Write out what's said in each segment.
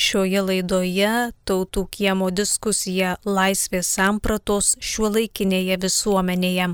Šioje laidoje tautų kiemo diskusija laisvės sampratos šiuolaikinėje visuomenėje.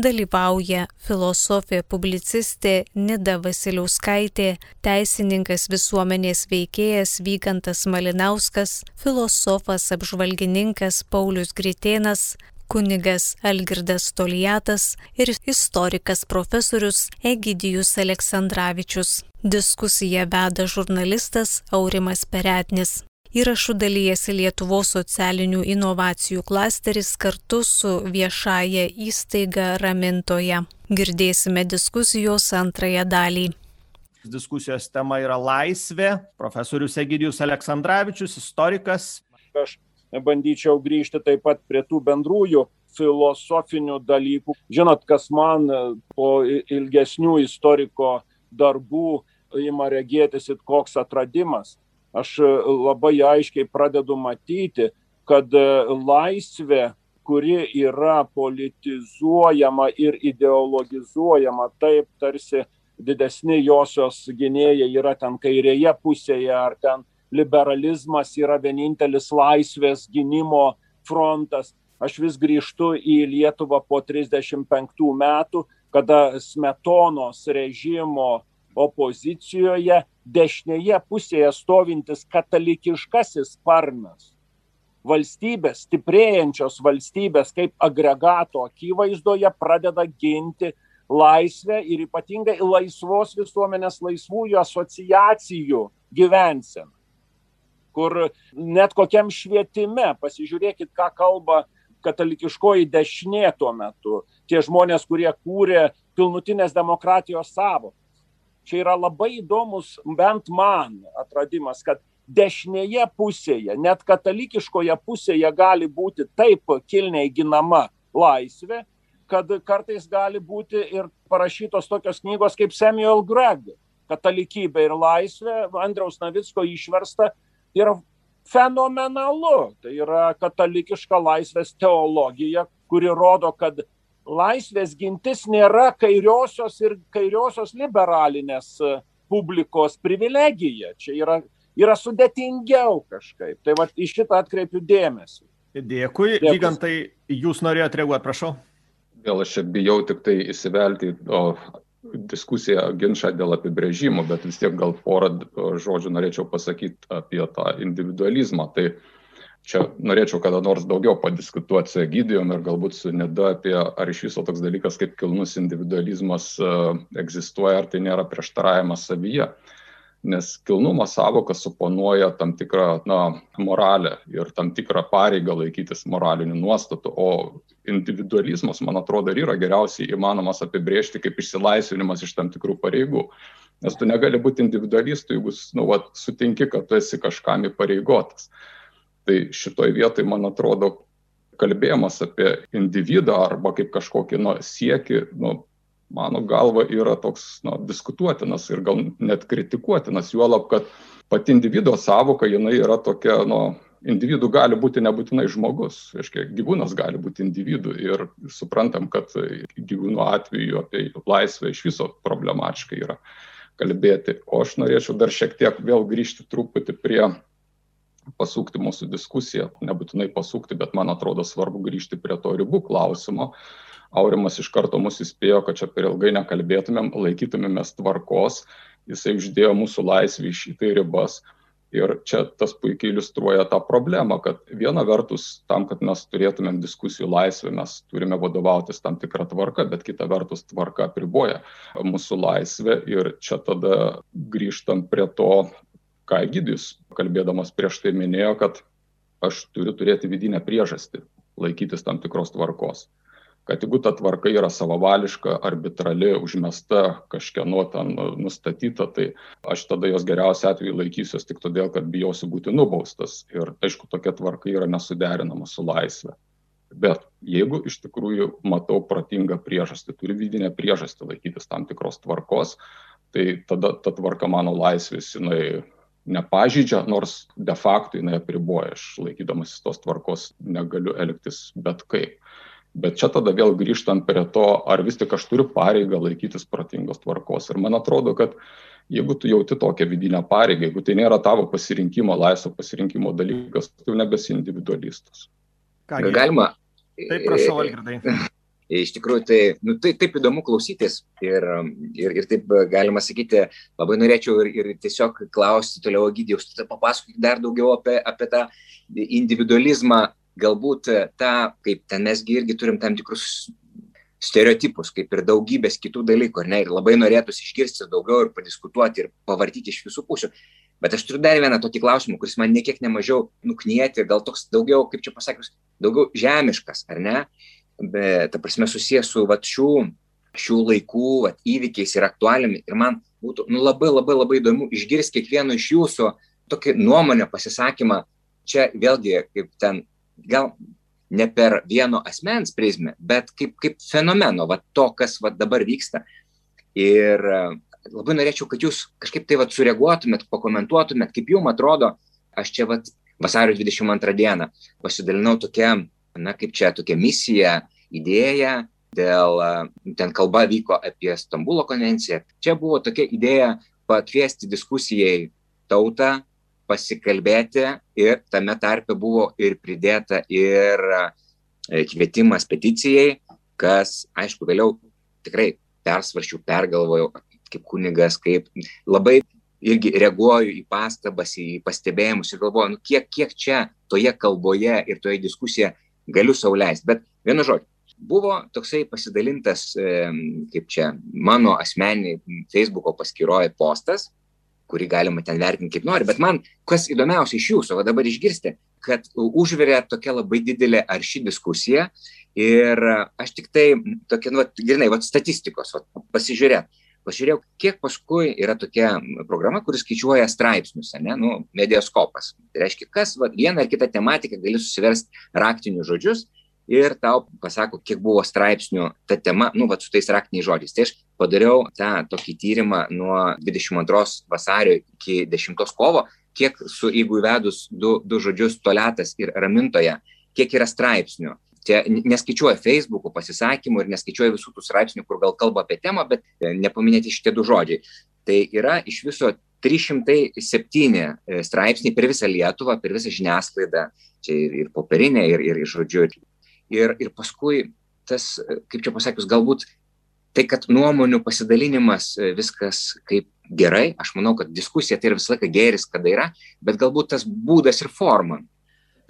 Dalyvauja filosofė publicistė Nida Vasiliauskaitė, teisininkas visuomenės veikėjas Vygantas Malinauskas, filosofas apžvalgininkas Paulius Gritėnas, kunigas Algirdas Toliatas ir istorikas profesorius Egidijus Aleksandravičius. Diskusiją veda žurnalistas Aurimas Peretnis. Įrašų dalyjasi Lietuvos socialinių inovacijų klasteris kartu su viešaja įstaiga Ramintoje. Girdėsime diskusijos antrąją dalį. Diskusijos tema yra laisvė. Profesorius Egidijus Aleksandravičius, istorikas. Aš bandyčiau grįžti taip pat prie tų bendrųjų filosofinių dalykų. Žinot, kas man po ilgesnių istoriko darbų ima regėtis it koks atradimas. Aš e, labai aiškiai pradedu matyti, kad e, laisvė, kuri yra politizuojama ir ideologizuojama taip, tarsi didesni josios gynėjai yra ten kairėje pusėje, ar ten liberalizmas yra vienintelis laisvės gynimo frontas. Aš vis grįžtu į Lietuvą po 35 metų, kada Smetonos režimo opozicijoje dešinėje pusėje stovintis katalikiškasis sparnas valstybės, stiprėjančios valstybės kaip agregato akivaizdoje pradeda ginti laisvę ir ypatingai laisvos visuomenės laisvųjų asociacijų gyvenseną. Kur net kokiam švietime, pasižiūrėkit, ką kalba katalikiškoji dešinė tuo metu, tie žmonės, kurie kūrė pilnutinės demokratijos savo čia yra labai įdomus bent man atradimas, kad dešinėje pusėje, net katalikiškoje pusėje gali būti taip kilniai ginama laisvė, kad kartais gali būti ir parašytos tokios knygos kaip Samuel Gregg, katalikybė ir laisvė, Andriaus Navicko išversta, yra fenomenalu. Tai yra katalikiška laisvės teologija, kuri rodo, kad laisvės gintis nėra kairiosios ir kairiosios liberalinės e, publikos privilegija. Čia yra, yra sudėtingiau kažkaip. Tai va, į šitą atkreipiu dėmesį. Dėkui. Dėkui. Vygantai, jūs norėjote reaguoti, prašau. Gal aš čia bijau tik tai įsivelti o, diskusiją, ginčą dėl apibrėžimų, bet vis tiek gal porą žodžių norėčiau pasakyti apie tą individualizmą. Tai čia norėčiau kada nors daugiau padiskutuoti su Egidijom ir galbūt su Neda apie, ar iš viso toks dalykas kaip kilnus individualizmas uh, egzistuoja, ar tai nėra prieštaravimas savyje. Nes kilnumo savoka suponuoja tam tikrą na, moralę ir tam tikrą pareigą laikytis moralinių nuostatų, o individualizmas, man atrodo, ir yra geriausiai įmanomas apibriežti kaip išsilaisvinimas iš tam tikrų pareigų. Nes tu negali būti individualistu, jeigu nu, va, sutinki, kad tu esi kažkam įpareigotas. Tai šitoj vietoj, man atrodo, kalbėjimas apie individą arba kaip kažkokį nu, siekį, nu, mano galva, yra toks nu, diskutuotinas ir gal net kritikuotinas, juolab, kad pati individo savoka, jinai yra tokia, nu, individų gali būti nebūtinai žmogus, reiškia, gyvūnas gali būti individų ir suprantam, kad gyvūnų atveju apie laisvę iš viso problematiškai yra kalbėti. O aš norėčiau dar šiek tiek vėl grįžti truputį prie pasukti mūsų diskusiją, nebūtinai pasukti, bet man atrodo svarbu grįžti prie to ribų klausimo. Aurimas iš karto mus įspėjo, kad čia per ilgai nekalbėtumėm, laikytumėmės tvarkos, jisai uždėjo mūsų laisvį iš šitai ribas. Ir čia tas puikiai iliustruoja tą problemą, kad viena vertus, tam, kad mes turėtumėm diskusijų laisvę, mes turime vadovautis tam tikrą tvarką, bet kita vertus tvarka apriboja mūsų laisvę. Ir čia tada grįžtam prie to, ką Egidijus kalbėdamas prieš tai minėjo, kad aš turiu turėti vidinę priežastį laikytis tam tikros tvarkos. Kad jeigu ta tvarka yra savavališka, arbitrali, užmesta, kažkieno ten nustatyta, tai aš tada jos geriausiu atveju laikysiuos tik todėl, kad bijosiu būti nubaustas. Ir aišku, tokia tvarka yra nesuderinama su laisvė. Bet jeigu iš tikrųjų matau protingą priežastį, turiu vidinę priežastį laikytis tam tikros tvarkos, tai tada ta tvarka mano laisvės, jinai nepažydžia, nors de facto jinai apriboja, aš laikydamasis tos tvarkos negaliu elgtis bet kaip. Bet čia tada vėl grįžtant prie to, ar vis tik aš turiu pareigą laikytis protingos tvarkos. Ir man atrodo, kad jeigu tu jauti tokią vidinę pareigą, jeigu tai nėra tavo pasirinkimo, laisvo pasirinkimo dalykas, tu nebesi individualistas. Ką galima? Taip, prašau, Algirdai. Iš tikrųjų, tai, nu, tai taip įdomu klausytis ir, ir, ir taip galima sakyti, labai norėčiau ir, ir tiesiog klausti toliau, Gydijus, papasakok dar daugiau apie, apie tą individualizmą, galbūt tą, kaip ten mesgi irgi turim tam tikrus stereotipus, kaip ir daugybės kitų dalykų, ne, ir labai norėtųsi išgirsti daugiau ir padiskutuoti ir pavartyti iš visų pusių. Bet aš turiu dar vieną tokį klausimą, kuris man niekiek nemažiau nuknieti, gal toks daugiau, kaip čia pasakius, daugiau žemiškas, ar ne? Bet, ta prasme, susijęs su vat, šių, šių laikų vat, įvykiais ir aktualiami. Ir man būtų nu, labai labai labai įdomu išgirsti kiekvieno iš jūsų tokį nuomonę, pasisakymą. Čia vėlgi, kaip ten, gal ne per vieno asmens prizmę, bet kaip, kaip fenomeno, va, to, kas va, dabar vyksta. Ir labai norėčiau, kad jūs kažkaip tai vat, sureaguotumėt, pakomentuotumėt, kaip jums atrodo, aš čia vat, vasario 22 dieną pasidalinau tokia, na kaip čia, tokia misija, idėja, dėl, ten kalba vyko apie Stambulo konvenciją. Čia buvo tokia idėja pakviesti diskusijai tautą, pasikalbėti ir tame tarpe buvo ir pridėta ir e, kvietimas peticijai, kas, aišku, vėliau tikrai persvaršiau, pergalvojau, kaip kunigas, kaip labai irgi reaguoju į pastabas, į pastebėjimus ir galvoju, nu, kiek, kiek čia toje kalboje ir toje diskusijoje galiu sauliaisti. Bet vienu žodžiu, buvo toksai pasidalintas, kaip čia, mano asmeniai Facebook'o paskyroje postas, kurį galima ten vertinti kaip nori, bet man kas įdomiausia iš jūsų, o dabar išgirsti, kad užvirė tokia labai didelė arši diskusija ir aš tik tai tokia, nu, grinai, va, statistikos, va, pasižiūrėt pažiūrėjau, kiek paskui yra tokia programa, kuris skaičiuoja straipsnius, ne, nu, medioskopas. Tai reiškia, kas va, vieną ar kitą tematiką gali susiversti raktinius žodžius ir tau pasako, kiek buvo straipsnių ta tema, nu, va, su tais raktiniais žodžiais. Tai aš padariau tą tokį tyrimą nuo 22 vasario iki 10 kovo, kiek su, jeigu įvedus du, du žodžius toletas ir ramintoje, kiek yra straipsnių čia neskaičiuoja Facebook'o pasisakymų ir neskaičiuoja visų tų straipsnių, kur gal kalba apie temą, bet e, nepaminėti šitie du žodžiai. Tai yra iš viso 307 e, straipsniai per visą Lietuvą, per visą žiniasklaidą, čia ir, ir popierinė, ir, ir, ir žodžiu. Ir, ir paskui tas, e, kaip čia pasakius, galbūt tai, kad nuomonių pasidalinimas viskas kaip gerai, aš manau, kad diskusija tai yra visą laiką geris, kada yra, bet galbūt tas būdas ir forma.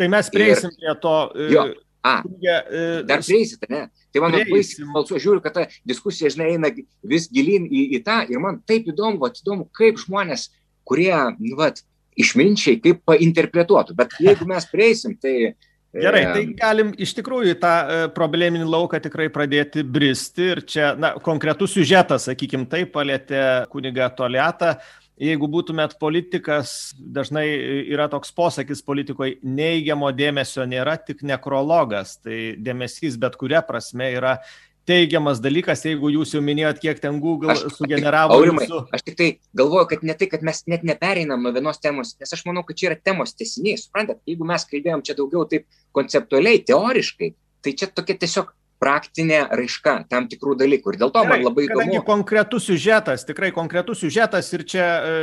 Tai mes prieisim ir, prie to. Jo, A, e, dar prieisit, ne? Tai man labai smalsu, žiūriu, kad ta diskusija, žinai, eina vis gilin į, į tą ir man taip įdomu, vat, įdomu, kaip žmonės, kurie, nu, vat, išminčiai, kaip painterpretuotų. Bet jeigu mes prieisim, tai... Gerai, tai galim iš tikrųjų tą e, probleminį lauką tikrai pradėti bristi ir čia, na, konkretus siužetas, sakykim, taip palėtė kuniga Toliatą, jeigu būtumėt politikas, dažnai yra toks posakis politikoje, neigiamo dėmesio nėra, tik nekrologas. Tai dėmesys bet kuria prasme yra teigiamas dalykas, jeigu jūs jau minėjot, kiek ten Google aš, sugeneravo. Aurimai, jūsų... Aš tik tai galvoju, kad ne tai, kad mes net nepereinam nuo vienos temos, nes aš manau, kad čia yra temos tesiniai. Suprantat, jeigu mes kalbėjom čia daugiau taip konceptualiai, teoriškai, tai čia tokia tiesiog praktinė raiška tam tikrų dalykų. Ir dėl to Gerai, man labai įdomu. Kadangi konkretus siužetas, tikrai konkretus siužetas ir čia e,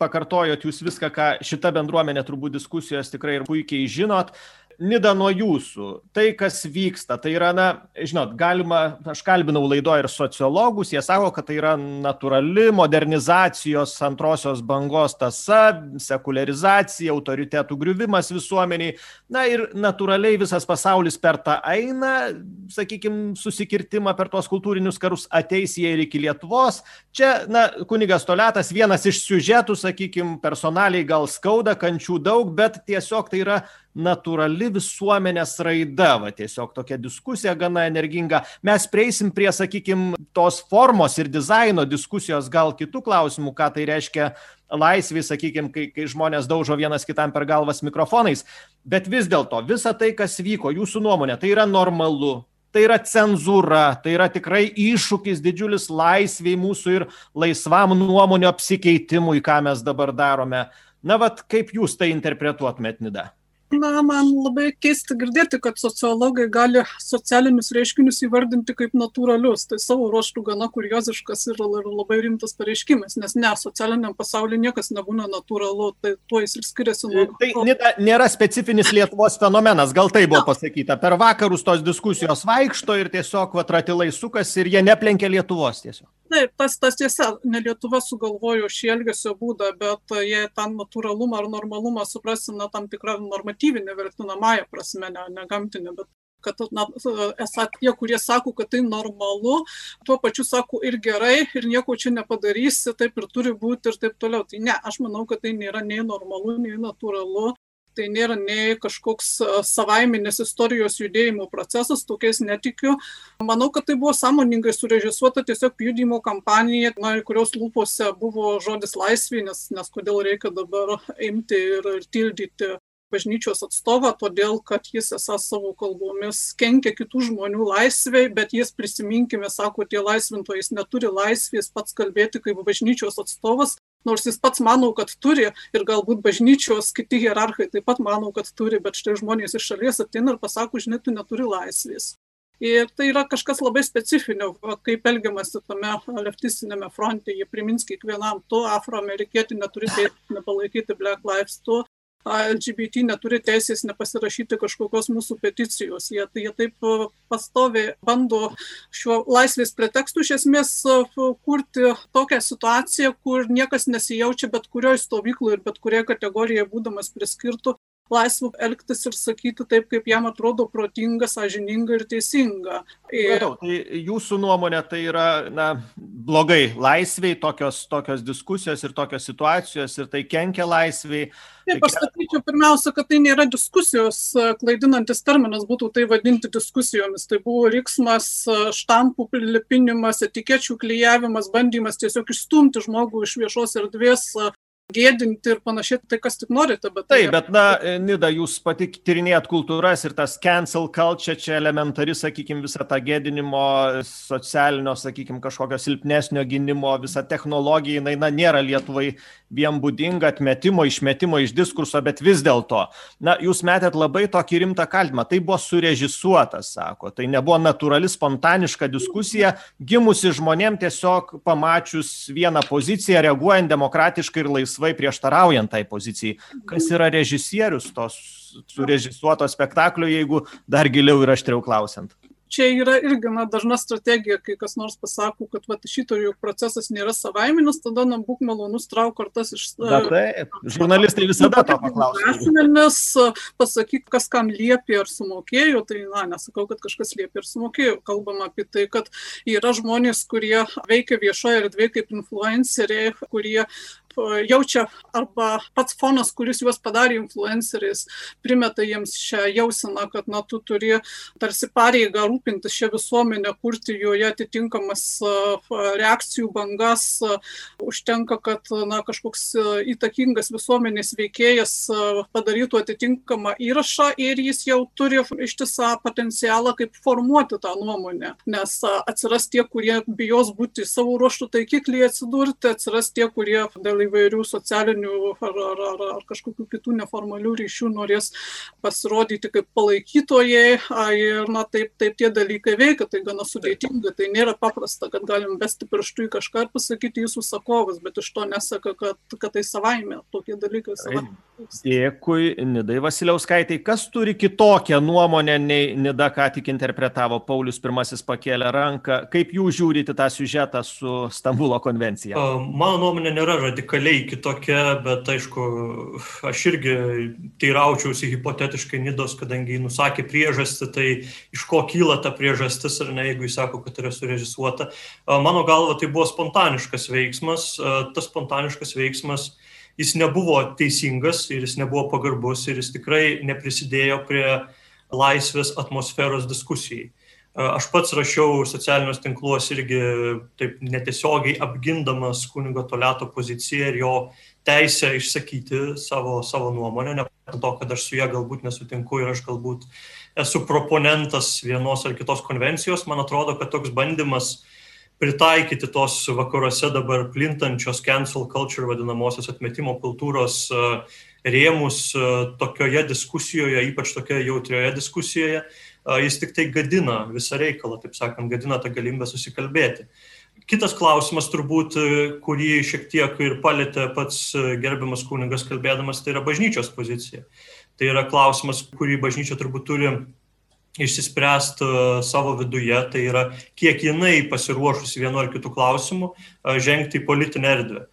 pakartojot jūs viską, ką šita bendruomenė turbūt diskusijos tikrai ir puikiai žinot. Nida nuo jūsų, tai kas vyksta, tai yra, na, žinot, galima, aš kalbinau laido ir sociologus, jie sako, kad tai yra natūrali modernizacijos antrosios bangos tasa, sekularizacija, autoritetų griuvimas visuomeniai, na ir natūraliai visas pasaulis per tą eina, sakykime, susikirtimą per tuos kultūrinius karus ateis jie ir iki Lietuvos. Čia, na, kunigas Toletas vienas iš siužetų, sakykime, personaliai gal skauda, kančių daug, bet tiesiog tai yra natūrali visuomenės raida, va tiesiog tokia diskusija gana energinga. Mes prieisim prie, sakykim, tos formos ir dizaino diskusijos gal kitų klausimų, ką tai reiškia laisvė, sakykim, kai, kai žmonės daužo vienas kitam per galvas mikrofonais. Bet vis dėlto, visa tai, kas vyko, jūsų nuomonė, tai yra normalu, tai yra cenzūra, tai yra tikrai iššūkis didžiulis laisviai mūsų ir laisvam nuomonio apsikeitimui, ką mes dabar darome. Na, vad, kaip jūs tai interpretuotumėt, Nida? Na, man labai keista girdėti, kad sociologai gali socialinius reiškinius įvardinti kaip natūralius. Tai savo ruoštų gana kurioziškas ir labai rimtas pareiškimas, nes ne, socialiniam pasaulyje niekas nebūna natūralu, tai tuo jis ir skiriasi nuo... Tai nėra, nėra specifinis Lietuvos fenomenas, gal tai buvo pasakyta. Per vakarus tos diskusijos vaikšto ir tiesiog vatratilai sukasi ir jie neplenkia Lietuvos tiesiog. Taip, tas, tas tiesa, ne Lietuva sugalvojo šį elgesio būdą, bet jie tą natūralumą ar normalumą suprasina tam tikrą normatyvinę vertinamąją prasme, ne, ne gamtinę, bet kad na, esą tie, kurie sako, kad tai normalu, tuo pačiu sako ir gerai, ir nieko čia nepadarysi, taip ir turi būti ir taip toliau. Tai ne, aš manau, kad tai nėra nei normalu, nei natūralu tai nėra nei kažkoks savaiminis istorijos judėjimo procesas, tokiais netikiu. Manau, kad tai buvo sąmoningai surežisuota tiesiog judimo kampanija, na, kurios lūpose buvo žodis laisvė, nes, nes kodėl reikia dabar imti ir tildyti bažnyčios atstovą, todėl kad jis esą savo kalbomis kenkia kitų žmonių laisvei, bet jis prisiminkime, sako, tie laisvintojai, jis neturi laisvės pats kalbėti kaip bažnyčios atstovas, nors jis pats manau, kad turi ir galbūt bažnyčios kiti hierarchai taip pat manau, kad turi, bet štai žmonės iš šalies ateina ir pasako, žinai, tu neturi laisvės. Ir tai yra kažkas labai specifinio, kaip elgiamasi tame leftistinėme fronte. Jie primins kiekvienam, tu afroamerikietį neturi teisės nepalaikyti Black Lives, tu LGBT neturi teisės nepasirašyti kažkokios mūsų peticijos. Jie, jie taip pastovi bando šiuo laisvės pretekstu iš esmės kurti tokią situaciją, kur niekas nesijaučia bet kurioje stovykloje ir bet kurioje kategorijoje būdamas priskirtų laisvu elgtis ir sakyti taip, kaip jam atrodo protinga, sąžininga ir teisinga. Ir... Matau, tai jūsų nuomonė tai yra na, blogai laisviai, tokios, tokios diskusijos ir tokios situacijos ir tai kenkia laisviai. Taip, aš sakyčiau pirmiausia, kad tai nėra diskusijos, klaidinantis terminas būtų tai vadinti diskusijomis. Tai buvo riksmas, štampų prilipinimas, etikečių klyjavimas, bandymas tiesiog išstumti žmogų iš viešos erdvės gėdinti ir panašiai, tai kas tik norite. Bet Taip, tai... bet na, Nida, jūs pati tyrinėjat kultūras ir tas cancel culture čia elementari, sakykime, visa ta gėdinimo, socialinio, sakykime, kažkokio silpnesnio gynimo, visa technologija, jinai, na, nėra Lietuvai vien būdinga atmetimo, išmetimo iš diskurso, bet vis dėlto, na, jūs metėt labai tokį rimtą kaltimą, tai buvo surežisuotas, sako, tai nebuvo natūrali, spontaniška diskusija, gimusi žmonėm tiesiog pamačius vieną poziciją, reaguojant demokratiškai ir laisvai laisvai prieštaraujant tai pozicijai. Kas yra režisierius tos surežisuoto spektaklio, jeigu dar giliau ir aštriau klausiant? čia yra irgi na, dažna strategija, kai kas nors pasako, kad va, šito jų procesas nėra savaiminis, tada na, būk malonus trauk kartas iš... Na, taip, žurnalistai visada to paklausia. Asmenis, pasakyk, kas kam liepė ar sumokėjo, tai, na, nesakau, kad kažkas liepė ir sumokėjo. Kalbam apie tai, kad yra žmonės, kurie veikia viešoje erdvėje kaip influenceriai, kurie jaučia arba pats fonas, kuris juos padarė influenceriais, primeta jiems šią jauseną, kad na, tu turi tarsi pareigą rūpintis šią visuomenę, kurti joje atitinkamas reakcijų bangas, užtenka, kad na, kažkoks įtakingas visuomenės veikėjas padarytų atitinkamą įrašą ir jis jau turi ištisą potencialą kaip formuoti tą nuomonę, nes atsiras tie, kurie bijos būti savo ruoštų taikiklyje atsidurti, atsiras tie, kurie dėl įvairių socialinių ar, ar, ar, ar kažkokių kitų neformalių ryšių norės pasirodyti kaip palaikytojai ir na, taip, taip tie dalykai veikia, tai gana sudėtinga, tai nėra paprasta, kad galim besti pirštų į kažką ir pasakyti jūsų sakovas, bet iš to nesaka, kad, kad tai savaime tokie dalykai savaime. Dėkui, Nidai Vasiliauskaitai. Kas turi kitokią nuomonę nei Nida ką tik interpretavo? Paulius pirmasis pakėlė ranką. Kaip jūs žiūrite tą siužetą su Stambulo konvencija? Mano nuomonė nėra radikaliai kitokia, bet aišku, aš irgi teiraučiausi hipotetiškai Nidos, kadangi jis nusakė priežastį, tai iš ko kyla ta priežastis, ar ne, jeigu jis sako, kad yra surežisuota. Mano galva, tai buvo spontaniškas veiksmas. Tas spontaniškas veiksmas jis nebuvo teisingas ir jis nebuvo pagarbus ir jis tikrai neprisidėjo prie laisvės atmosferos diskusijai. Aš pats rašiau socialinius tinkluos irgi taip netiesiogiai apgindamas kunigo Toleto poziciją ir jo teisę išsakyti savo, savo nuomonę, ne to, kad aš su ją galbūt nesutinku ir aš galbūt esu proponentas vienos ar kitos konvencijos. Man atrodo, kad toks bandymas pritaikyti tos vakaruose dabar plintančios cancel culture vadinamosios atmetimo kultūros rėmus tokioje diskusijoje, ypač tokioje jautrioje diskusijoje, jis tik tai gadina visą reikalą, taip sakant, gadina tą galimybę susikalbėti. Kitas klausimas turbūt, kurį šiek tiek ir palėtė pats gerbiamas kunigas kalbėdamas, tai yra bažnyčios pozicija. Tai yra klausimas, kurį bažnyčia turbūt turi išsispręsti savo viduje, tai yra kiek jinai pasiruošusi vienu ar kitu klausimu žengti į politinę erdvę.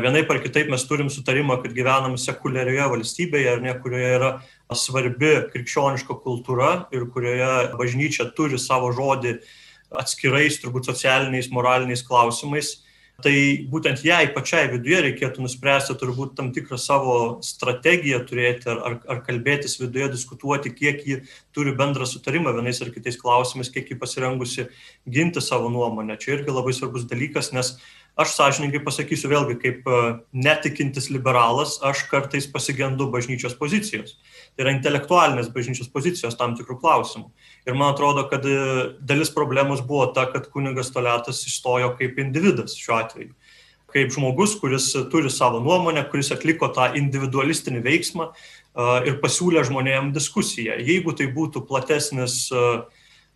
Vienaip ar kitaip mes turim sutarimą, kad gyvenam sekuliarioje valstybėje, ar ne, kurioje yra svarbi krikščioniška kultūra ir kurioje bažnyčia turi savo žodį atskirais, turbūt socialiniais, moraliniais klausimais. Tai būtent jai pačiai viduje reikėtų nuspręsti turbūt tam tikrą savo strategiją turėti ar, ar, ar kalbėtis viduje, diskutuoti, kiek ji turi bendrą sutarimą vienais ar kitais klausimais, kiek ji pasirengusi ginti savo nuomonę. Čia irgi labai svarbus dalykas, nes aš sąžininkai pasakysiu vėlgi, kaip e, netikintis liberalas, aš kartais pasigendu bažnyčios pozicijos. Tai yra intelektualinės bažnyčios pozicijos tam tikrų klausimų. Ir man atrodo, kad e, dalis problemos buvo ta, kad kunigas Toletas išstojo kaip individas šiuo atveju. Kaip žmogus, kuris turi savo nuomonę, kuris atliko tą individualistinį veiksmą e, ir pasiūlė žmonėms diskusiją. Jeigu tai būtų platesnis e,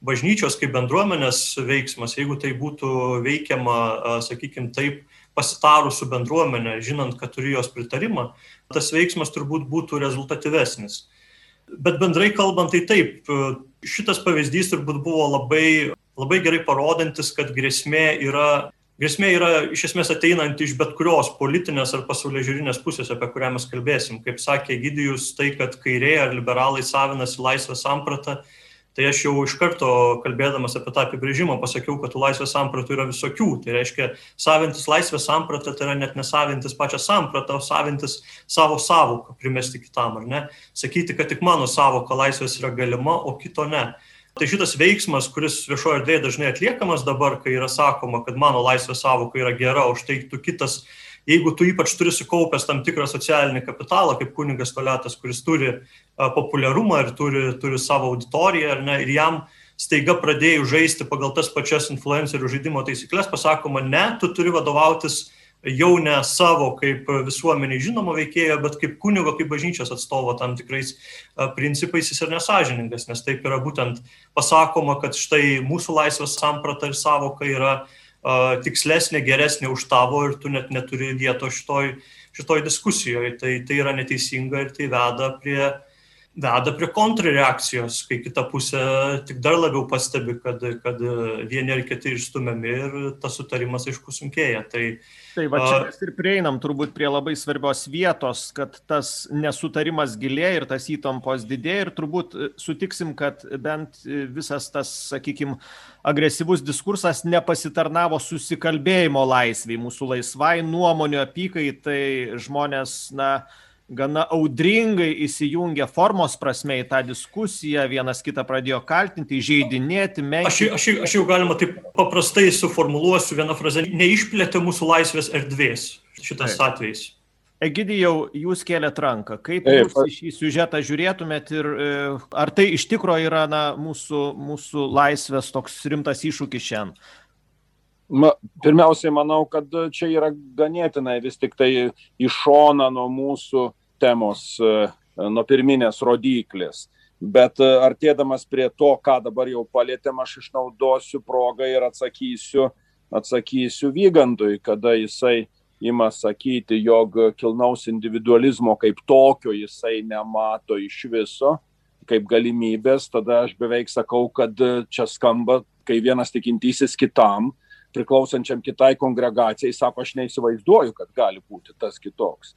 bažnyčios kaip bendruomenės veiksmas, jeigu tai būtų veikiama, sakykime, taip, pasitarus su bendruomenė, žinant, kad turi jos pritarimą, tas veiksmas turbūt būtų rezultatyvesnis. Bet bendrai kalbant, tai taip, šitas pavyzdys turbūt buvo labai, labai gerai parodantis, kad grėsmė yra, grėsmė yra iš esmės ateinanti iš bet kurios politinės ar pasaulio žiūrinės pusės, apie kurią mes kalbėsim. Kaip sakė Gidijus, tai, kad kairiai ar liberalai savinasi laisvę sampratą, Tai aš jau iš karto kalbėdamas apie tą apibrėžimą pasakiau, kad laisvės sampratų yra visokių. Tai reiškia, savintis laisvės sampratą tai yra net nesavintis pačią sampratą, o savintis savo savoką primesti kitam, ar ne? Sakyti, kad tik mano savoka laisvės yra galima, o kito ne. Tai šitas veiksmas, kuris viešoje erdvėje dažnai atliekamas dabar, kai yra sakoma, kad mano laisvės savoka yra gera, o štai tu kitas jeigu tu ypač turi sukaupęs tam tikrą socialinį kapitalą, kaip kunigas Toletas, kuris turi populiarumą ir turi, turi savo auditoriją, ne, ir jam staiga pradėjai žaisti pagal tas pačias influencerių žaidimo taisyklės, pasakoma, ne, tu turi vadovautis jau ne savo kaip visuomeniai žinomo veikėjo, bet kaip kunigo, kaip bažnyčios atstovo tam tikrais principais jis ir nesažiningas, nes taip yra būtent pasakoma, kad štai mūsų laisvės samprata ir savoka yra uh, tikslesnė, geresnė už tavo ir tu net neturi vietos šitoj, šitoj diskusijoje. Tai, tai yra neteisinga ir tai veda prie, veda prie kontrreakcijos, kai kita pusė tik dar labiau pastebi, kad, kad vieni ar kiti išstumiami ir tas sutarimas, aišku, sunkėja. Tai, Tai va čia mes ir prieinam turbūt prie labai svarbios vietos, kad tas nesutarimas gilėja ir tas įtampos didėja ir turbūt sutiksim, kad bent visas tas, sakykime, agresyvus diskursas nepasitarnavo susikalbėjimo laisviai, mūsų laisvai nuomonių apykaitai, žmonės, na, gana audringai įsijungė formos prasme į tą diskusiją, vienas kitą pradėjo kaltinti, žaidinėti, menkinti. Aš, aš, aš jau galima taip paprastai suformuluosiu vieną frazę, neišplėtė mūsų laisvės erdvės šitas Taip. atvejis. Egidijau, jūs kėlėt ranką. Kaip jūs į šį siužetą žiūrėtumėt ir e, ar tai iš tikrųjų yra na, mūsų, mūsų laisvės toks rimtas iššūkis šiandien? Ma, pirmiausiai, manau, kad čia yra ganėtinai vis tik tai iš šona nuo mūsų temos, e, nuo pirminės rodiklės. Bet e, artėdamas prie to, ką dabar jau palėtėm, aš išnaudosiu progą ir atsakysiu, atsakysiu Vygandui, kada jisai ima sakyti, jog kilnaus individualizmo kaip tokio jisai nemato iš viso, kaip galimybės, tada aš beveik sakau, kad čia skamba, kai vienas tikintysis kitam, priklausančiam kitai kongregacijai, sako, aš neįsivaizduoju, kad gali būti tas kitoks.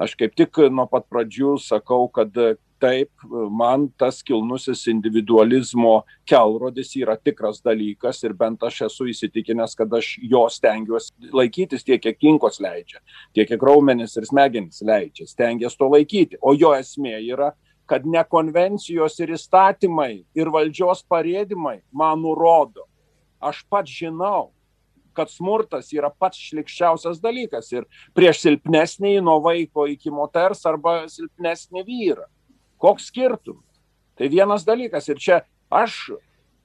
Aš kaip tik nuo pat pradžių sakau, kad taip, man tas kilnusis individualizmo kelrodis yra tikras dalykas ir bent aš esu įsitikinęs, kad aš jo stengiuosi laikytis tiek, kiek kinkos leidžia, tiek, kiek raumenis ir smegenis leidžia, stengiuosi to laikyti. O jo esmė yra, kad ne konvencijos ir įstatymai ir valdžios parėdimai man nurodo. Aš pats žinau, kad smurtas yra pats šlikščiausias dalykas ir prieš silpnesnį nuo vaiko iki moters arba silpnesnį vyrą. Koks skirtumas? Tai vienas dalykas ir čia aš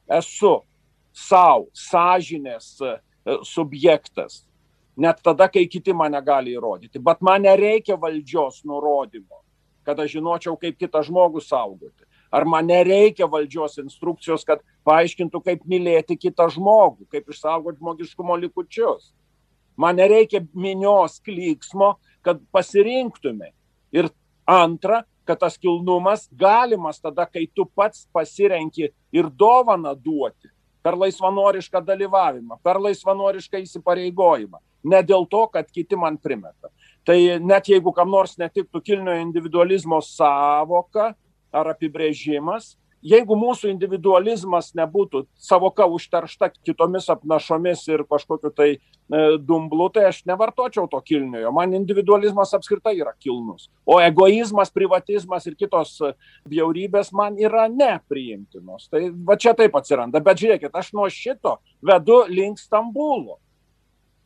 esu savo sąžinės e, subjektas, net tada, kai kiti mane gali įrodyti, bet man nereikia valdžios nurodymo. kad aš žinočiau, kaip kitą žmogų saugoti. Ar man nereikia valdžios instrukcijos, kad paaiškintų, kaip mylėti kitą žmogų, kaip išsaugoti žmogiškumo likučius. Man nereikia minios klyksmo, kad pasirinktume. Ir antra, kad tas kilnumas galimas tada, kai tu pats pasirenki ir dovaną duoti per laisvanorišką dalyvavimą, per laisvanorišką įsipareigojimą. Ne dėl to, kad kiti man primeta. Tai net jeigu kam nors netiktų kilnio individualizmo savoka ar apibrėžimas, jeigu mūsų individualizmas nebūtų savoka užteršta kitomis apnašomis ir kažkokiu tai e, dumblu, tai aš nevartočiau to kilniojo. Man individualizmas apskritai yra kilnus. O egoizmas, privatizmas ir kitos bjaurybės man yra nepriimtinos. Tai va čia taip atsiranda. Bet žiūrėkit, aš nuo šito vedu link Stambulo.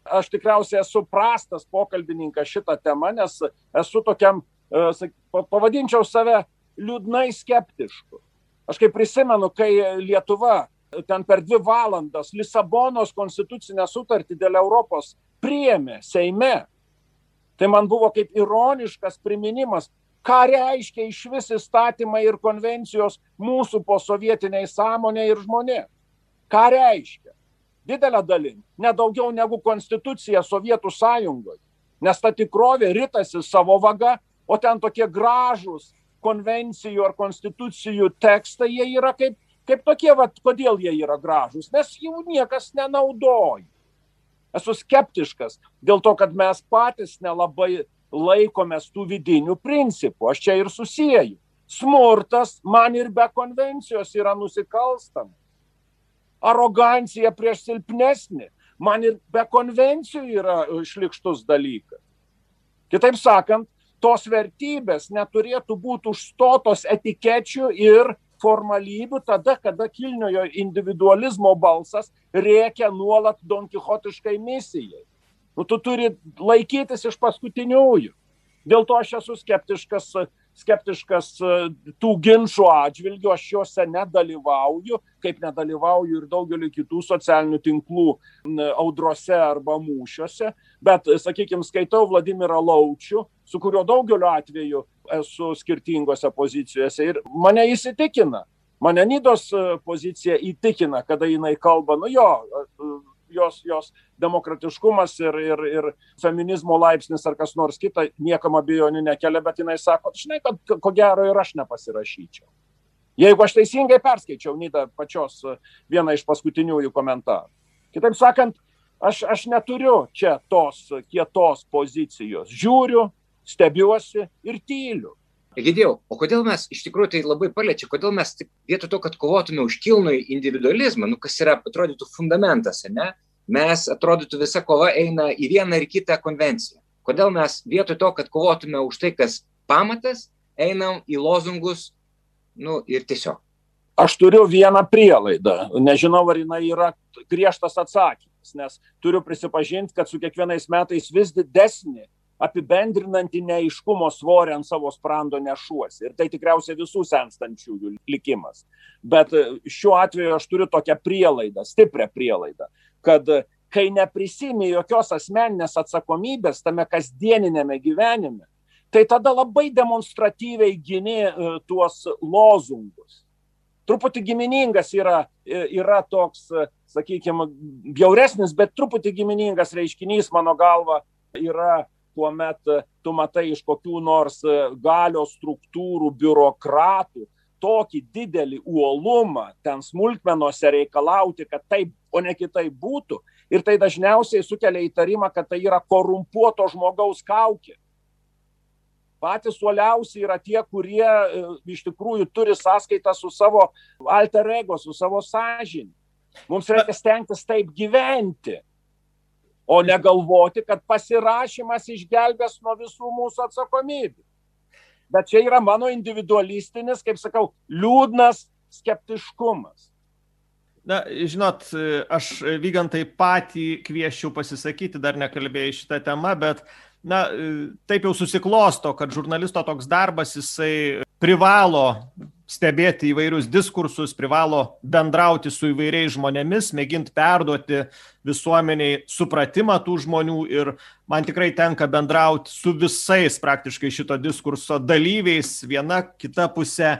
Aš tikriausiai esu prastas pokalbininkas šitą temą, nes esu tokiam, e, pavadinčiau save liūdnai skeptišku Aš kaip prisimenu, kai Lietuva ten per dvi valandas Lisabonos konstitucinę sutartį dėl Europos priėmė Seime, tai man buvo kaip ironiškas priminimas, ką reiškia iš vis įstatymai ir konvencijos mūsų posovietiniai sąmonė ir žmonė. Ką reiškia? Didelę dalim, nedaugiau negu konstitucija Sovietų sąjungoje. Nes ta tikrovė rytasi savo vaga, o ten tokie gražūs konvencijų ar konstitucijų tekstai, jie yra kaip, kaip tokie, vat, kodėl jie yra gražus, nes jų niekas nenaudoja. Esu skeptiškas dėl to, kad mes patys nelabai laikomės tų vidinių principų. Aš čia ir susijęju. Smurtas man ir be konvencijos yra nusikalstama. Arogancija prieš silpnesnį man ir be konvencijų yra šlikštus dalykas. Kitaip sakant, tos vertybės neturėtų būti užstotos etikečių ir formalybių tada, kada kilniojo individualizmo balsas rėkia nuolat donkichotiškai misijai. Nu, tu turi laikytis iš paskutiniųjų. Dėl to aš esu skeptiškas skeptiškas e, tų ginčių atžvilgių, aš juose nedalyvauju, kaip nedalyvauju ir daugeliu kitų socialinių tinklų audrose arba mūšiuose, bet, sakykime, skaitau Vladimirą Laučių, su kuriuo daugeliu atveju esu skirtingose pozicijose ir mane įsitikina. Mane Nidos e, pozicija įtikina, kada jinai kalba, nu jo, jos, jos demokratiškumas ir, ir, ir feminizmo laipsnis ar kas nors kita niekam abejonių nekelia, bet jinai sako, žinai, kad ko gero ir aš nepasirašyčiau. Jeigu aš teisingai perskaičiau Nida pačios vieną iš paskutiniųjų komentarų. Kitaip sakant, aš, aš neturiu čia tos kietos pozicijos. Žiūriu, stebiuosi ir tyliu. Egidėjau, o kodėl mes iš tikrųjų tai labai paliečia, kodėl mes vietoj to, kad kovotume už kilnų individualizmą, nu, kas yra, atrodytų, fundamentas, ne, mes atrodytų visa kova eina į vieną ir kitą konvenciją. Kodėl mes vietoj to, kad kovotume už tai, kas pamatas, einam į lozungus, nu ir tiesiog. Aš turiu vieną prielaidą, nežinau, ar jinai yra griežtas atsakymas, nes turiu prisipažinti, kad su kiekvienais metais vis didesnė apibendrinantį neaiškumo svorį ant savo sprando nešuosi. Ir tai tikriausiai visų senstančiųjų likimas. Bet e, šiuo atveju aš turiu tokią prielaidą, stiprią prielaidą, kad e, kai neprisimi jokios asmeninės atsakomybės tame kasdieninėme gyvenime, tai tada labai demonstratyviai gini e, tuos lozungus. Truputį giminingas yra, yra toks, sakykime, bjauresnis, bet truputį giminingas reiškinys, mano galva, yra kuomet e, tu matai iš kokių nors e, galios struktūrų, biurokratų tokį didelį uolumą ten smulkmenuose reikalauti, kad taip, o ne kitaip būtų. Ir tai dažniausiai sukelia įtarimą, kad tai yra korumpuoto žmogaus kaukė. Patys uoliausi yra tie, kurie e, iš tikrųjų turi sąskaitą su savo alter ego, su savo sąžinį. Mums reikia stengtis taip gyventi o negalvoti, kad pasirašymas išgelbės nuo visų mūsų atsakomybių. Bet čia yra mano individualistinis, kaip sakau, liūdnas skeptiškumas. Na, žinot, aš vygantai patį kvieščiau pasisakyti, dar nekalbėjau šitą temą, bet, na, taip jau susiklosto, kad žurnalisto toks darbas, jisai privalo stebėti įvairius diskursus, privalo bendrauti su įvairiais žmonėmis, mėginti perduoti visuomeniai supratimą tų žmonių ir man tikrai tenka bendrauti su visais praktiškai šito diskurso dalyviais, viena, kita pusė.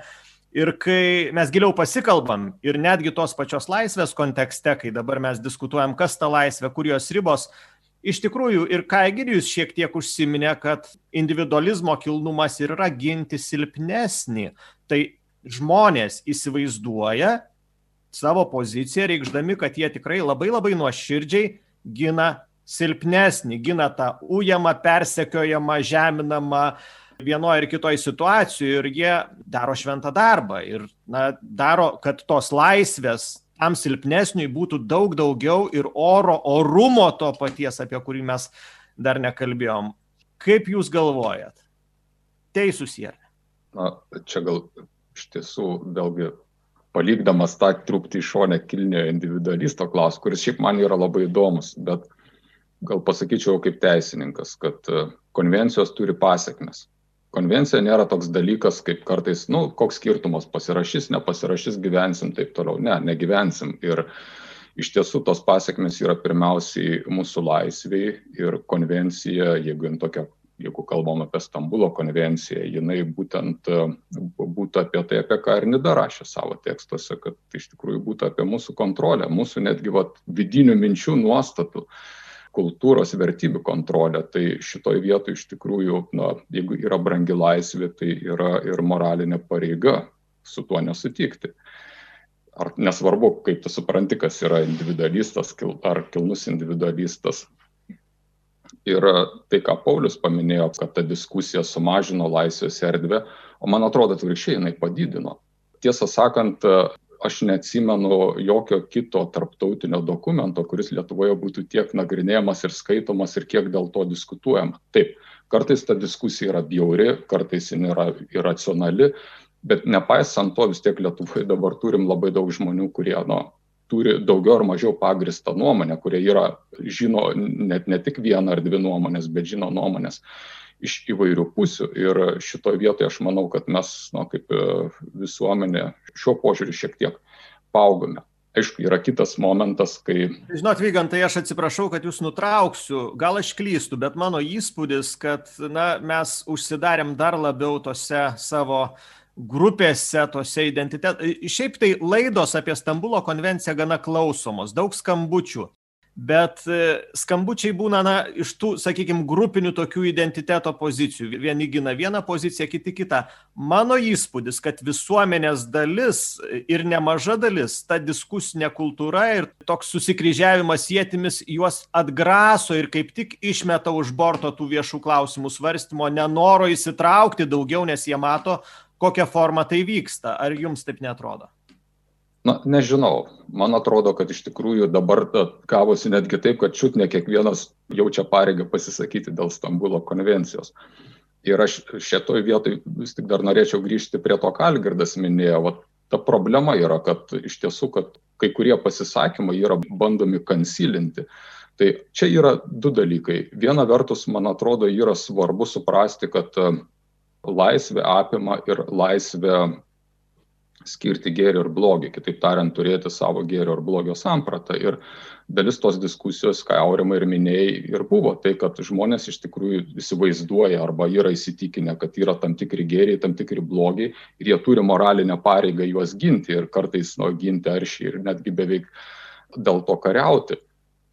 Ir kai mes giliau pasikalbam ir netgi tos pačios laisvės kontekste, kai dabar mes diskutuojam, kas ta laisvė, kur jos ribos, iš tikrųjų ir ką egidijus šiek tiek užsiminė kad individualizmo kilnumas ir yra ginti silpnesnį tai žmonės įsivaizduoja savo poziciją reikšdami kad jie tikrai labai labai nuoširdžiai gina silpnesnį gina tą ujamą persekiojamą žeminamą vienoj ar kitoj situacijoj ir jie daro šventą darbą ir na daro kad tos laisvės tam silpnesniui būtų daug daugiau ir oro, orumo to paties, apie kurį mes dar nekalbėjom. Kaip Jūs galvojat? Teisūs jie? Na, čia gal iš tiesų vėlgi palikdamas tą truptį išonę kilnio individualisto klausimą, kuris šiaip man yra labai įdomus, bet gal pasakyčiau kaip teisininkas, kad e, konvencijos turi pasiekmes konvencija nėra toks dalykas, kaip kartais, nu, koks skirtumas, pasirašys, nepasirašys, gyvensim, taip toliau. Ne, negyvensim. Ir iš tiesų tos pasiekmes yra pirmiausiai mūsų laisviai ir konvencija, jeigu tokia, jeigu kalbam apie Stambulo konvenciją, jinai būtent būtų apie tai, apie ką ir Nida rašė savo tekstuose, kad iš tikrųjų būtų apie mūsų kontrolę, mūsų netgi vat, vidinių minčių nuostatų kultūros vertybių kontrolė. Tai šitoj vietoj iš tikrųjų, na, jeigu yra brangi laisvė, tai yra ir moralinė pareiga su tuo nesutikti. Ar nesvarbu, kaip tu supranti, kas yra individualistas ar kilnus individualistas. Ir tai, ką Paulius paminėjo, kad ta diskusija sumažino laisvės erdvę, o man atrodo, atvirkščiai jinai padidino. Tiesą sakant, aš neatsimenu jokio kito tarptautinio dokumento, kuris Lietuvoje būtų tiek nagrinėjamas ir skaitomas ir kiek dėl to diskutuojama. Taip, kartais ta diskusija yra bjauri, kartais ji yra irracionali, bet nepaisant to vis tiek Lietuvoje dabar turim labai daug žmonių, kurie nu, turi daugiau ar mažiau pagristą nuomonę, kurie yra, žino net ne tik vieną ar dvi nuomonės, bet žino nuomonės iš įvairių pusių. Ir šitoje vietoje aš manau, kad mes, na, kaip e, visuomenė, šiuo požiūriu šiek tiek paugome. Aišku, yra kitas momentas, kai... Žinot, Vygantai, aš atsiprašau, kad jūs nutrauksiu, gal aš klystu, bet mano įspūdis, kad na, mes užsidarėm dar labiau tose savo grupėse, tose identitetuose. Šiaip tai laidos apie Stambulo konvenciją gana klausomos, daug skambučių bet e, skambučiai būna na iš tų sakykim grupinių tokių identiteto pozicijų vieni gina vieną poziciją kiti kitą mano įspūdis kad visuomenės dalis ir nemaža dalis ta diskusinė kultūra ir toks susikryžiavimas ietimis juos atgraso ir kaip tik išmeta už borto tų viešų klausimų svarstymo nenoro įsitraukti daugiau nes jie mato kokia forma tai vyksta? Ar jums taip neatrodo? Na nežinau. Man atrodo kad iš tikrųjų dabar gavosi netgi taip kad čiut ne kiekvienas jaučia pareigą pasisakyti dėl stambulo konvencijos. Ir aš šitoj vietoj vis tik dar norėčiau grįžti prie to ką algirdas minėjo. Vat ta problema yra kad iš tiesų kad kai kurie pasisakymai yra bandomi kansilinti. Tai čia yra du dalykai. Viena vertus man atrodo yra svarbu suprasti kad laisvė apima ir laisvę skirti gėrį ir blogį, kitaip tariant, turėti savo gėrio ir blogio sampratą. Ir dalis tos diskusijos, ką Aurima ir minėjai, ir buvo tai, kad žmonės iš tikrųjų įsivaizduoja arba yra įsitikinę, kad yra tam tikri gėriai, tam tikri blogiai ir jie turi moralinę pareigą juos ginti ir kartais nu, ginti aršiai ir netgi beveik dėl to kariauti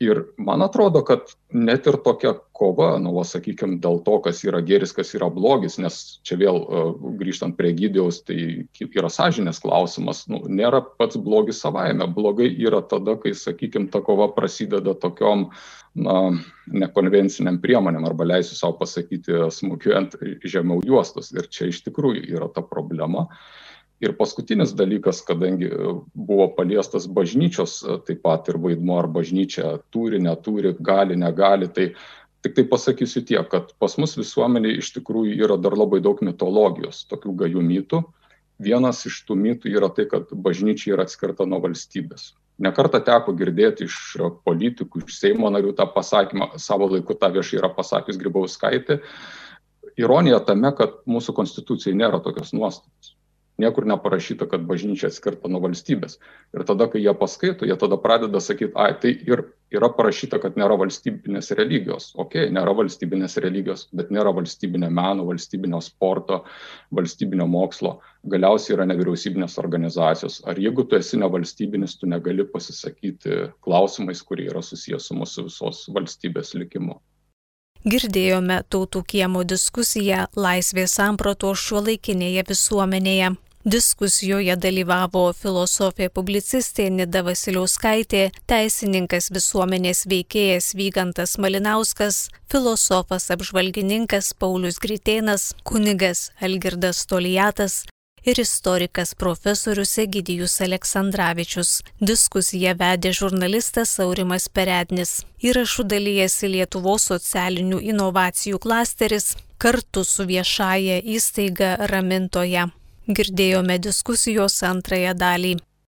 ir man atrodo kad net ir tokia kova nu va sakykim dėl to kas yra gėris kas yra blogis nes čia vėl e, grįžtant prie egidijaus tai yra sąžinės klausimas nu nėra pats blogis savaime. Blogai yra tada kai sakykim ta kova prasideda tokiom na nekonvencinėm priemonėm arba leisiu sau pasakyti smūgiuojant žemiau juostos. Ir čia iš tikrųjų yra ta problema ir paskutinis dalykas kadangi e, buvo paliestas bažnyčios e, taip pat ir vaidmuo ar bažnyčia turi neturi gali negali tai tiktai pasakysiu tiek kad pas mus visuomenėj iš tikrųjų yra dar labai daug mitologijos tokių gajų mitų. Vienas iš tų mitų yra tai kad bažnyčia yra atskirta nuo valstybės. Ne kartą teko girdėti iš politikų iš seimo narių tą pasakymą savo laiku tą viešai yra pasakius grybauskaitė. Ironija tame kad mūsų konstitucijoj nėra tokios nuostatos Niekur neparašyta, kad bažnyčia atskirta nuo valstybės. Ir tada, kai jie paskaito, jie tada pradeda sakyti, ai, tai ir yra parašyta, kad nėra valstybinės religijos. Ok, nėra valstybinės religijos, bet nėra valstybinio meno, valstybinio sporto, valstybinio mokslo. Galiausiai yra nevyriausybinės organizacijos. Ar jeigu tu esi nevalstybinis, tu negali pasisakyti klausimais, kurie yra susijęs su mūsų visos valstybės likimu. Girdėjome tautų kiemo diskusiją laisvės samprato šiuolaikinėje visuomenėje. Diskusijoje dalyvavo filosofė publicistė Nida Vasiliauskaitė, teisininkas visuomenės veikėjas Vygantas Malinauskas, filosofas apžvalgininkas Paulius Gritėnas, kunigas Algirdas Tolijatas, ir istorikas profesorius Egidijus Aleksandраvičius. Diskusiją vedė žurnalistas Saurimas Perednis. Įrašų dalyjasi Lietuvos socialinių inovacijų klasteris kartu su viešaja įstaiga Ramintoje. Girdėjome diskusijos antrąją dalį.